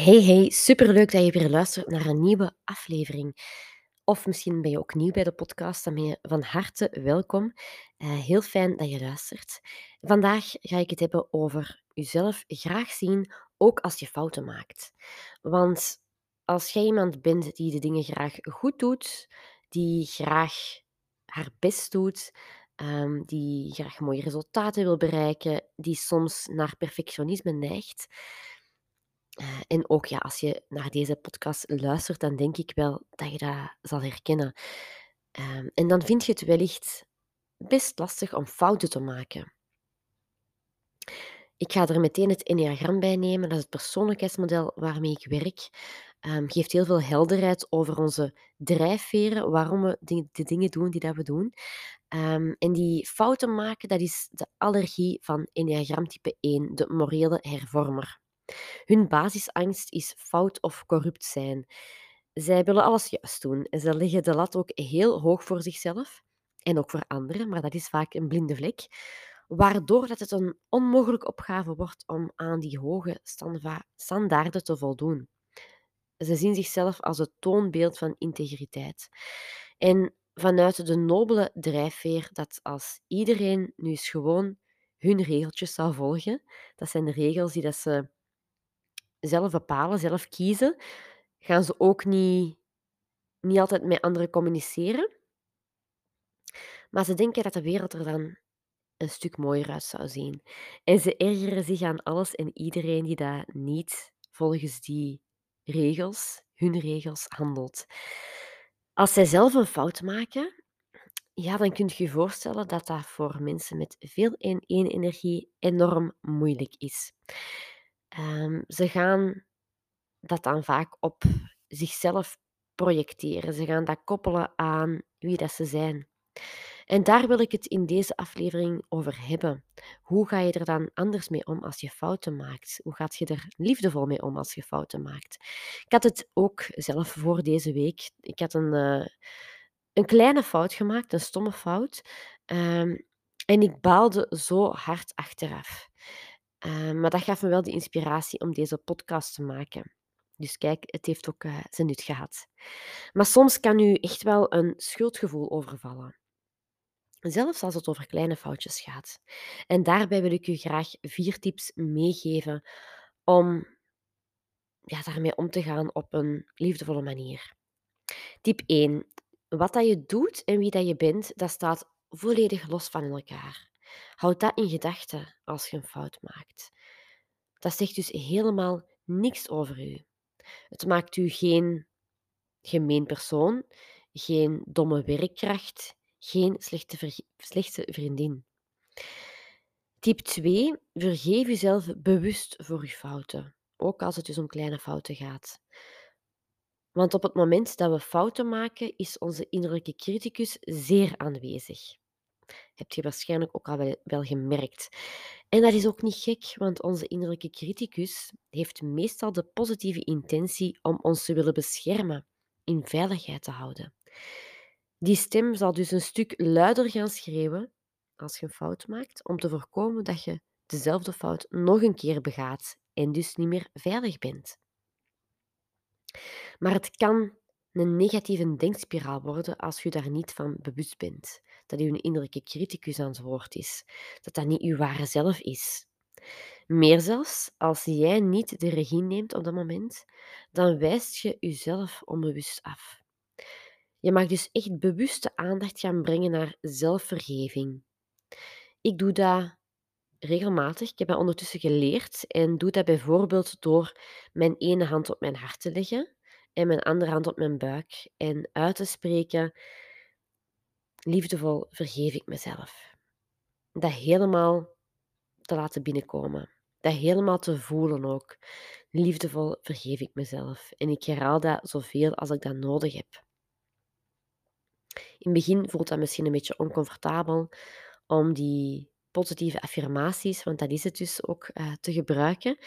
Hey, hey, superleuk dat je weer luistert naar een nieuwe aflevering. Of misschien ben je ook nieuw bij de podcast, dan ben je van harte welkom. Eh, heel fijn dat je luistert. Vandaag ga ik het hebben over jezelf graag zien, ook als je fouten maakt. Want als jij iemand bent die de dingen graag goed doet, die graag haar best doet, ehm, die graag mooie resultaten wil bereiken, die soms naar perfectionisme neigt, en ook ja, als je naar deze podcast luistert, dan denk ik wel dat je dat zal herkennen. Ehm, en dan vind je het wellicht best lastig om fouten te maken. Ik ga er meteen het Enneagram bij nemen. Dat is het persoonlijkheidsmodel waarmee ik werk. Um, geeft heel veel helderheid over onze drijfveren, waarom we de, dingen doen die dat we doen. Ehm, en die fouten maken, dat is de allergie van Enneagram type 1, de morele hervormer. Hun basisangst is fout of corrupt zijn. Zij willen alles juist doen en ze leggen de lat ook heel hoog voor zichzelf en ook voor anderen, maar dat is vaak een blinde vlek, waardoor dat het een onmogelijke opgave wordt om aan die hoge standaarden te voldoen. Ze zien zichzelf als het toonbeeld van integriteit. En vanuit de nobele drijfveer dat als iedereen nu eens gewoon hun regeltjes zou volgen, dat zijn de regels die dat ze zelf bepalen, zelf kiezen, gaan ze ook niet, niet altijd met anderen communiceren. Maar ze denken dat de wereld er dan een stuk mooier uit zou zien. En ze ergeren zich aan alles en iedereen die dat niet volgens die regels, hun regels, handelt. Als zij zelf een fout maken, ja, dan kun je je voorstellen dat dat voor mensen met veel energie enorm moeilijk is. Um, ze gaan dat dan vaak op zichzelf projecteren. Ze gaan dat koppelen aan wie dat ze zijn. En daar wil ik het in deze aflevering over hebben. Hoe ga je er dan anders mee om als je fouten maakt? Hoe gaat je er liefdevol mee om als je fouten maakt? Ik had het ook zelf voor deze week. Ik had een, uh, een kleine fout gemaakt, een stomme fout. Um, en ik baalde zo hard achteraf. Um, maar dat gaf me wel de inspiratie om deze podcast te maken. Dus kijk, het heeft ook uh, zijn nut gehad. Maar soms kan u echt wel een schuldgevoel overvallen. Zelfs als het over kleine foutjes gaat. En daarbij wil ik u graag vier tips meegeven om ja, daarmee om te gaan op een liefdevolle manier. Tip 1. Wat dat je doet en wie dat je bent, dat staat volledig los van elkaar. Houd dat in gedachten als je een fout maakt. Dat zegt dus helemaal niks over u. Het maakt u geen gemeen persoon, geen domme werkkracht, geen slechte, slechte vriendin. Tip 2. Vergeef jezelf bewust voor je fouten, ook als het dus om kleine fouten gaat. Want op het moment dat we fouten maken, is onze innerlijke criticus zeer aanwezig. Heb je waarschijnlijk ook al wel gemerkt. En dat is ook niet gek, want onze innerlijke criticus heeft meestal de positieve intentie om ons te willen beschermen, in veiligheid te houden. Die stem zal dus een stuk luider gaan schreeuwen als je een fout maakt, om te voorkomen dat je dezelfde fout nog een keer begaat en dus niet meer veilig bent. Maar het kan een negatieve denkspiraal worden als je daar niet van bewust bent. Dat je een innerlijke criticus aan het woord is. Dat dat niet je ware zelf is. Meer zelfs, als jij niet de regie neemt op dat moment, dan wijst je jezelf onbewust af. Je mag dus echt bewuste aandacht gaan brengen naar zelfvergeving. Ik doe dat regelmatig. Ik heb dat ondertussen geleerd en doe dat bijvoorbeeld door mijn ene hand op mijn hart te leggen en mijn andere hand op mijn buik en uit te spreken: liefdevol vergeef ik mezelf. Dat helemaal te laten binnenkomen. Dat helemaal te voelen ook. Liefdevol vergeef ik mezelf. En ik herhaal dat zoveel als ik dat nodig heb. In het begin voelt dat misschien een beetje oncomfortabel om die positieve affirmaties, want dat is het dus ook, uh, te gebruiken.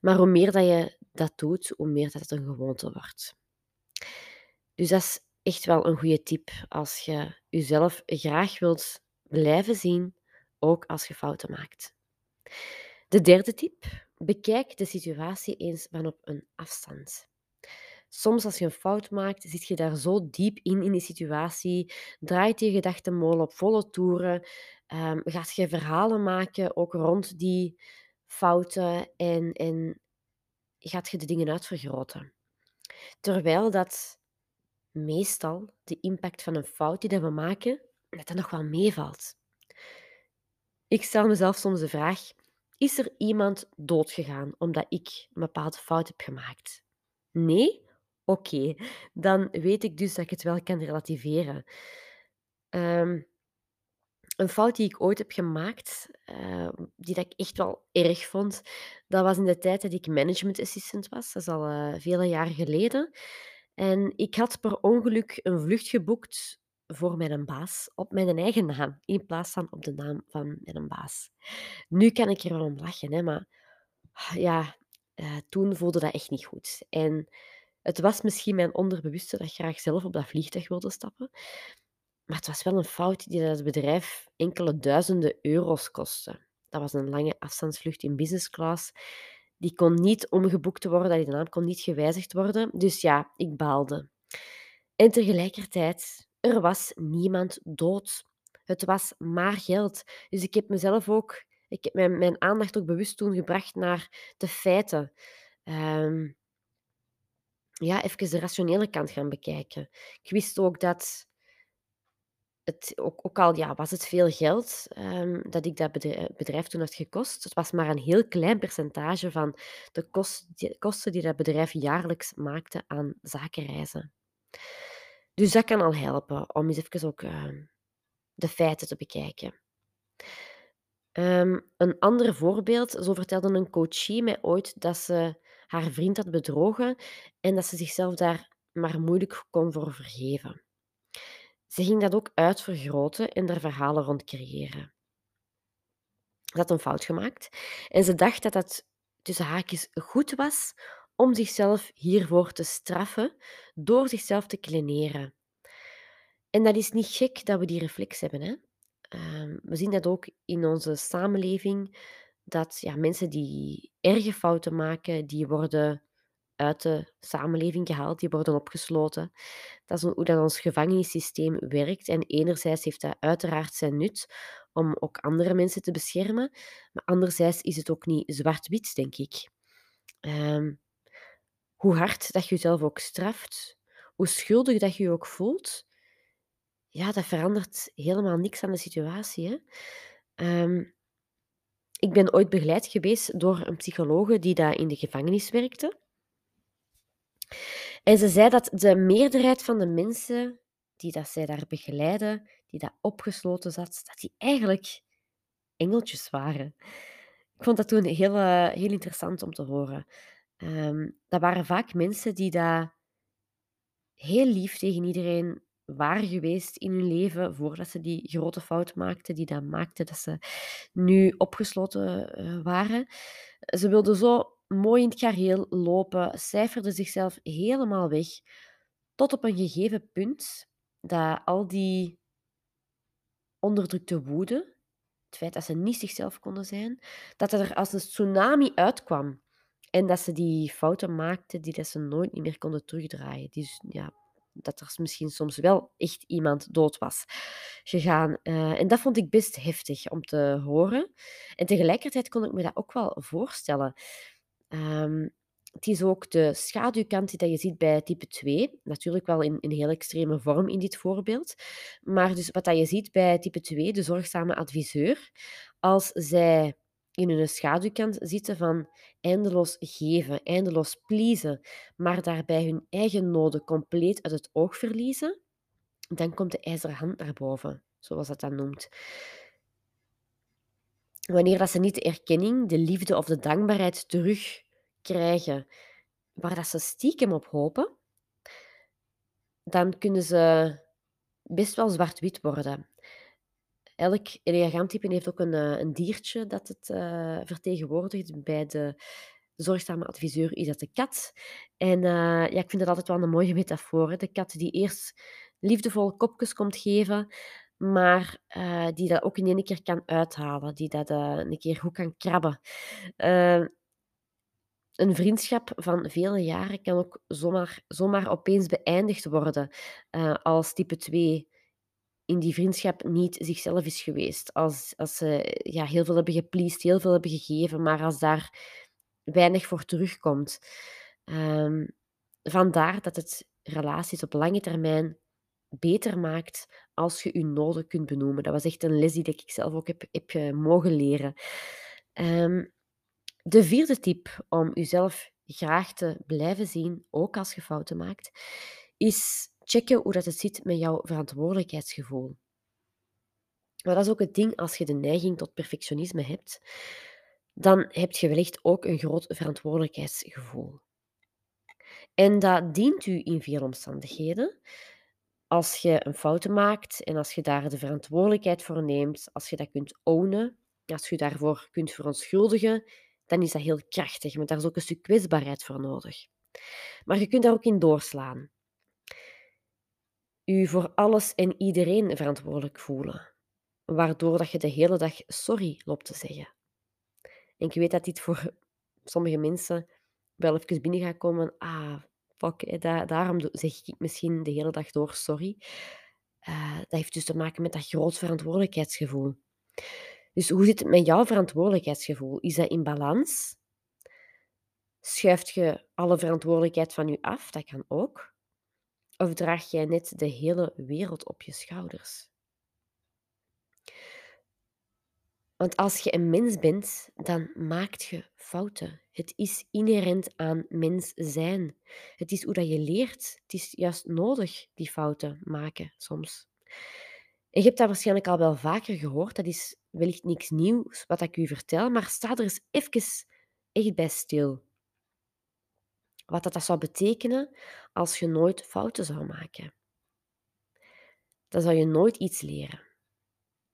Maar hoe meer dat je dat doet, hoe meer dat het een gewoonte wordt. Dus dat is echt wel een goede tip als je jezelf graag wilt blijven zien, ook als je fouten maakt. De derde tip, Bekijk de situatie eens van op een afstand. Soms als je een fout maakt, zit je daar zo diep in, in die situatie, draait je gedachtenmolen op volle toeren, um, gaat je verhalen maken ook rond die fouten en, en gaat je de dingen uitvergroten. Terwijl dat meestal de impact van een fout die we maken, dat dat nog wel meevalt. Ik stel mezelf soms de vraag: is er iemand doodgegaan omdat ik een bepaalde fout heb gemaakt? Nee? Oké, dan weet ik dus dat ik het wel kan relativeren. Um, een fout die ik ooit heb gemaakt, uh, die dat ik echt wel erg vond, dat was in de tijd dat ik management assistant was. Dat is al uh, vele jaren geleden. En ik had per ongeluk een vlucht geboekt voor mijn baas op mijn eigen naam, in plaats van op de naam van mijn baas. Nu kan ik er wel om lachen, hè, maar ja, uh, toen voelde dat echt niet goed. En het was misschien mijn onderbewuste dat graag zelf op dat vliegtuig wilde stappen. Maar het was wel een fout die het bedrijf enkele duizenden euro's kostte. Dat was een lange afstandsvlucht in business class. Die kon niet omgeboekt worden, die naam kon niet gewijzigd worden. Dus ja, ik baalde. En tegelijkertijd, er was niemand dood. Het was maar geld. Dus ik heb mezelf ook, ik heb mijn, mijn aandacht ook bewust toen gebracht naar de feiten. Um, ja, even de rationele kant gaan bekijken. Ik wist ook dat het, ook, ook al ja, was het veel geld um, dat ik dat bedrijf, toen had gekost, het was maar een heel klein percentage van de kosten die dat bedrijf jaarlijks maakte aan zakenreizen. Dus dat kan al helpen om eens even ook uh, de feiten te bekijken. Um, een ander voorbeeld, zo vertelde een coachie mij ooit dat ze haar vriend had bedrogen en dat ze zichzelf daar maar moeilijk kon voor vergeven. Ze ging dat ook uitvergroten en er verhalen rond creëren. Ze had een fout gemaakt en ze dacht dat dat tussen haakjes goed was om zichzelf hiervoor te straffen door zichzelf te kleneren. En dat is niet gek dat we die reflex hebben. Hè? Ehm, we zien dat ook in onze samenleving, dat ja, mensen die erge fouten maken, die worden uit de samenleving gehaald, die worden opgesloten. Dat is hoe dat ons gevangenissysteem werkt. En enerzijds heeft dat uiteraard zijn nut om ook andere mensen te beschermen, maar anderzijds is het ook niet zwart-wit, denk ik. Ehm, hoe hard dat je jezelf ook straft, hoe schuldig dat je je ook voelt, ja, dat verandert helemaal niks aan de situatie. Hè? Ehm, ik ben ooit begeleid geweest door een psychologe die daar in de gevangenis werkte. En ze zei dat de meerderheid van de mensen die dat zij daar begeleiden, die daar opgesloten zat, dat die eigenlijk engeltjes waren. Ik vond dat toen heel, uh, heel interessant om te horen. Um, dat waren vaak mensen die daar heel lief tegen iedereen waren geweest in hun leven voordat ze die grote fout maakten, die dat maakte dat ze nu opgesloten uh, waren. Ze wilden zo mooi in het gareel lopen, cijferde zichzelf helemaal weg, tot op een gegeven punt dat al die onderdrukte woede, het feit dat ze niet zichzelf konden zijn, dat er als een tsunami uitkwam. En dat ze die fouten maakten die dat ze nooit meer konden terugdraaien. Dus ja, dat er misschien soms wel echt iemand dood was gegaan. Uh, en dat vond ik best heftig om te horen. En tegelijkertijd kon ik me dat ook wel voorstellen. Um, het is ook de schaduwkant die je ziet bij type 2. Natuurlijk wel in, in heel extreme vorm in dit voorbeeld. Maar dus wat dat je ziet bij type 2, de zorgzame adviseur, als zij in hun schaduwkant zitten van eindeloos geven, eindeloos pleasen, maar daarbij hun eigen noden compleet uit het oog verliezen, dan komt de ijzeren hand naar boven, zoals dat dan noemt. Wanneer dat ze niet de erkenning, de liefde of de dankbaarheid terugkrijgen waar dat ze stiekem op hopen, dan kunnen ze best wel zwart-wit worden. Elk type heeft ook een, eh, een diertje dat het uh, vertegenwoordigt. Bij de zorgzame adviseur is dat de kat. En uh, ja, ik vind dat altijd wel een mooie metafoor. De kat die eerst liefdevol kopjes komt geven, maar die dat ook in één keer kan uithalen. Die dat een keer goed kan krabben. een vriendschap van vele jaren kan ook zomaar, zomaar opeens beëindigd worden als type 2 in die vriendschap niet zichzelf is geweest. Als, als ze ja, heel veel hebben gepleased, heel veel hebben gegeven, maar als daar weinig voor terugkomt. Um, vandaar dat het relaties op lange termijn beter maakt als je je noden kunt benoemen. Dat was echt een les die ik zelf ook heb, heb uh, mogen leren. Um, de vierde tip om jezelf graag te blijven zien, ook als je fouten maakt, is checken hoe dat het zit met jouw verantwoordelijkheidsgevoel. Maar dat is ook het ding als je de neiging tot perfectionisme hebt, dan heb je wellicht ook een groot verantwoordelijkheidsgevoel. En dat dient u in veel omstandigheden. Als je een fout maakt en als je daar de verantwoordelijkheid voor neemt, als je dat kunt ownen, als je daarvoor kunt verontschuldigen, dan is dat heel krachtig, want daar is ook een stuk kwetsbaarheid voor nodig. Maar je kunt daar ook in doorslaan. U voor alles en iedereen verantwoordelijk voelen, waardoor dat je de hele dag sorry loopt te zeggen. En ik weet dat dit voor sommige mensen wel even binnen gaat komen. Ah, fuck, daarom zeg ik misschien de hele dag door sorry. Uh, dat heeft dus te maken met dat groot verantwoordelijkheidsgevoel. Dus hoe zit het met jouw verantwoordelijkheidsgevoel? Is dat in balans? Schuift je alle verantwoordelijkheid van je af? Dat kan ook. Of draag jij net de hele wereld op je schouders? Want als je een mens bent, dan maakt je fouten. Het is inherent aan mens zijn. Het is hoe dat je leert. Het is juist nodig die fouten maken soms. En je hebt dat waarschijnlijk al wel vaker gehoord. Dat is wellicht niks nieuws wat ik u vertel, maar sta er eens even echt bij stil. Wat dat, dat zou betekenen als je nooit fouten zou maken. Dan zou je nooit iets leren.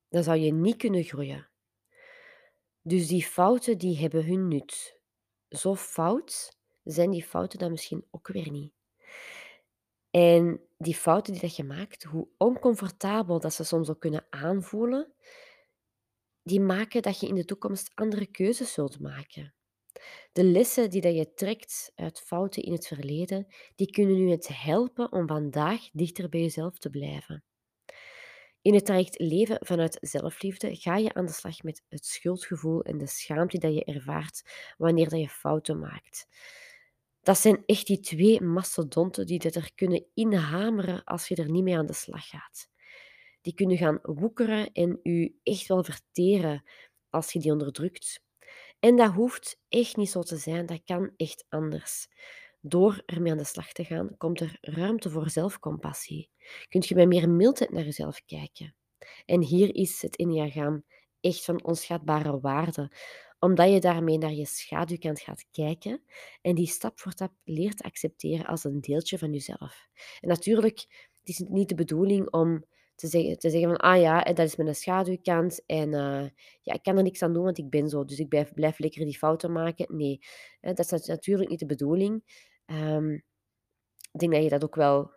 Dan zou je niet kunnen groeien. Dus die fouten die hebben hun nut. Zo fout zijn die fouten dan misschien ook weer niet. En die fouten die dat je maakt, hoe oncomfortabel dat ze soms ook kunnen aanvoelen, die maken dat je in de toekomst andere keuzes zult maken. De lessen die dat je trekt uit fouten in het verleden, die kunnen je het helpen om vandaag dichter bij jezelf te blijven. In het traject leven vanuit zelfliefde ga je aan de slag met het schuldgevoel en de schaamte dat je ervaart wanneer dat je fouten maakt. Dat zijn echt die twee mastodonten die dat er kunnen inhameren als je er niet mee aan de slag gaat. Die kunnen gaan woekeren en u echt wel verteren als je die onderdrukt. En dat hoeft echt niet zo te zijn, dat kan echt anders. Door ermee aan de slag te gaan, komt er ruimte voor zelfcompassie. Kunt je met meer mildheid naar jezelf kijken. En hier is het Enneagram echt van onschatbare waarde, omdat je daarmee naar je schaduwkant gaat kijken en die stap voor stap leert accepteren als een deeltje van jezelf. En natuurlijk, het niet de bedoeling om te zeggen, te zeggen van, ah ja, dat is mijn schaduwkant en uh, ja, ik kan er niks aan doen, want ik ben zo, dus ik blijf, blijf lekker die fouten maken. Nee, dat is natuurlijk niet de bedoeling. Um, ik denk dat je dat ook wel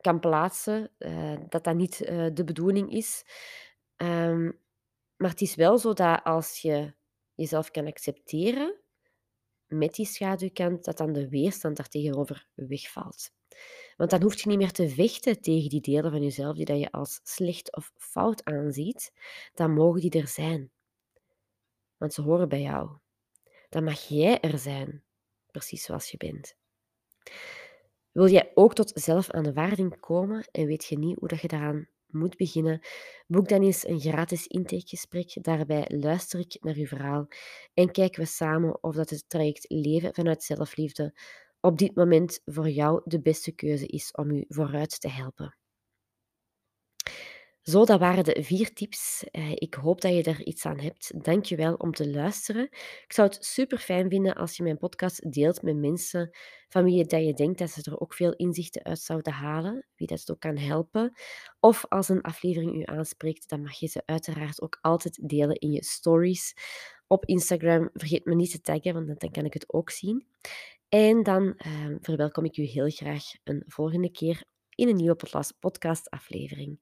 kan plaatsen, uh, dat dat niet de bedoeling is. Um, maar het is wel zo dat als je jezelf kan accepteren met die schaduwkant, dat dan de weerstand daartegenover wegvalt. Want dan hoef je niet meer te vechten tegen die delen van jezelf die dat je als slecht of fout aanziet. Dan mogen die er zijn. Want ze horen bij jou. Dan mag jij er zijn, precies zoals je bent. Wil jij ook tot zelfaanvaarding komen en weet je niet hoe dat je daaraan moet beginnen, boek dan eens een gratis intakegesprek. Daarbij luister ik naar uw verhaal en kijken we samen of dat het traject Leven vanuit Zelfliefde op dit moment voor jou de beste keuze is om u vooruit te helpen. Zo, dat waren de vier tips. Eh, ik hoop dat je er iets aan hebt. Dank je wel om te luisteren. Ik zou het super fijn vinden als je mijn podcast deelt met mensen van wie je, dat je denkt dat ze er ook veel inzichten uit zouden halen, wie dat ook kan helpen. Of als een aflevering u aanspreekt, dan mag je ze uiteraard ook altijd delen in je stories. Op Instagram vergeet me niet te taggen, want dan kan ik het ook zien. En dan uh, verwelkom ik u heel graag een volgende keer in een nieuwe podcast-aflevering.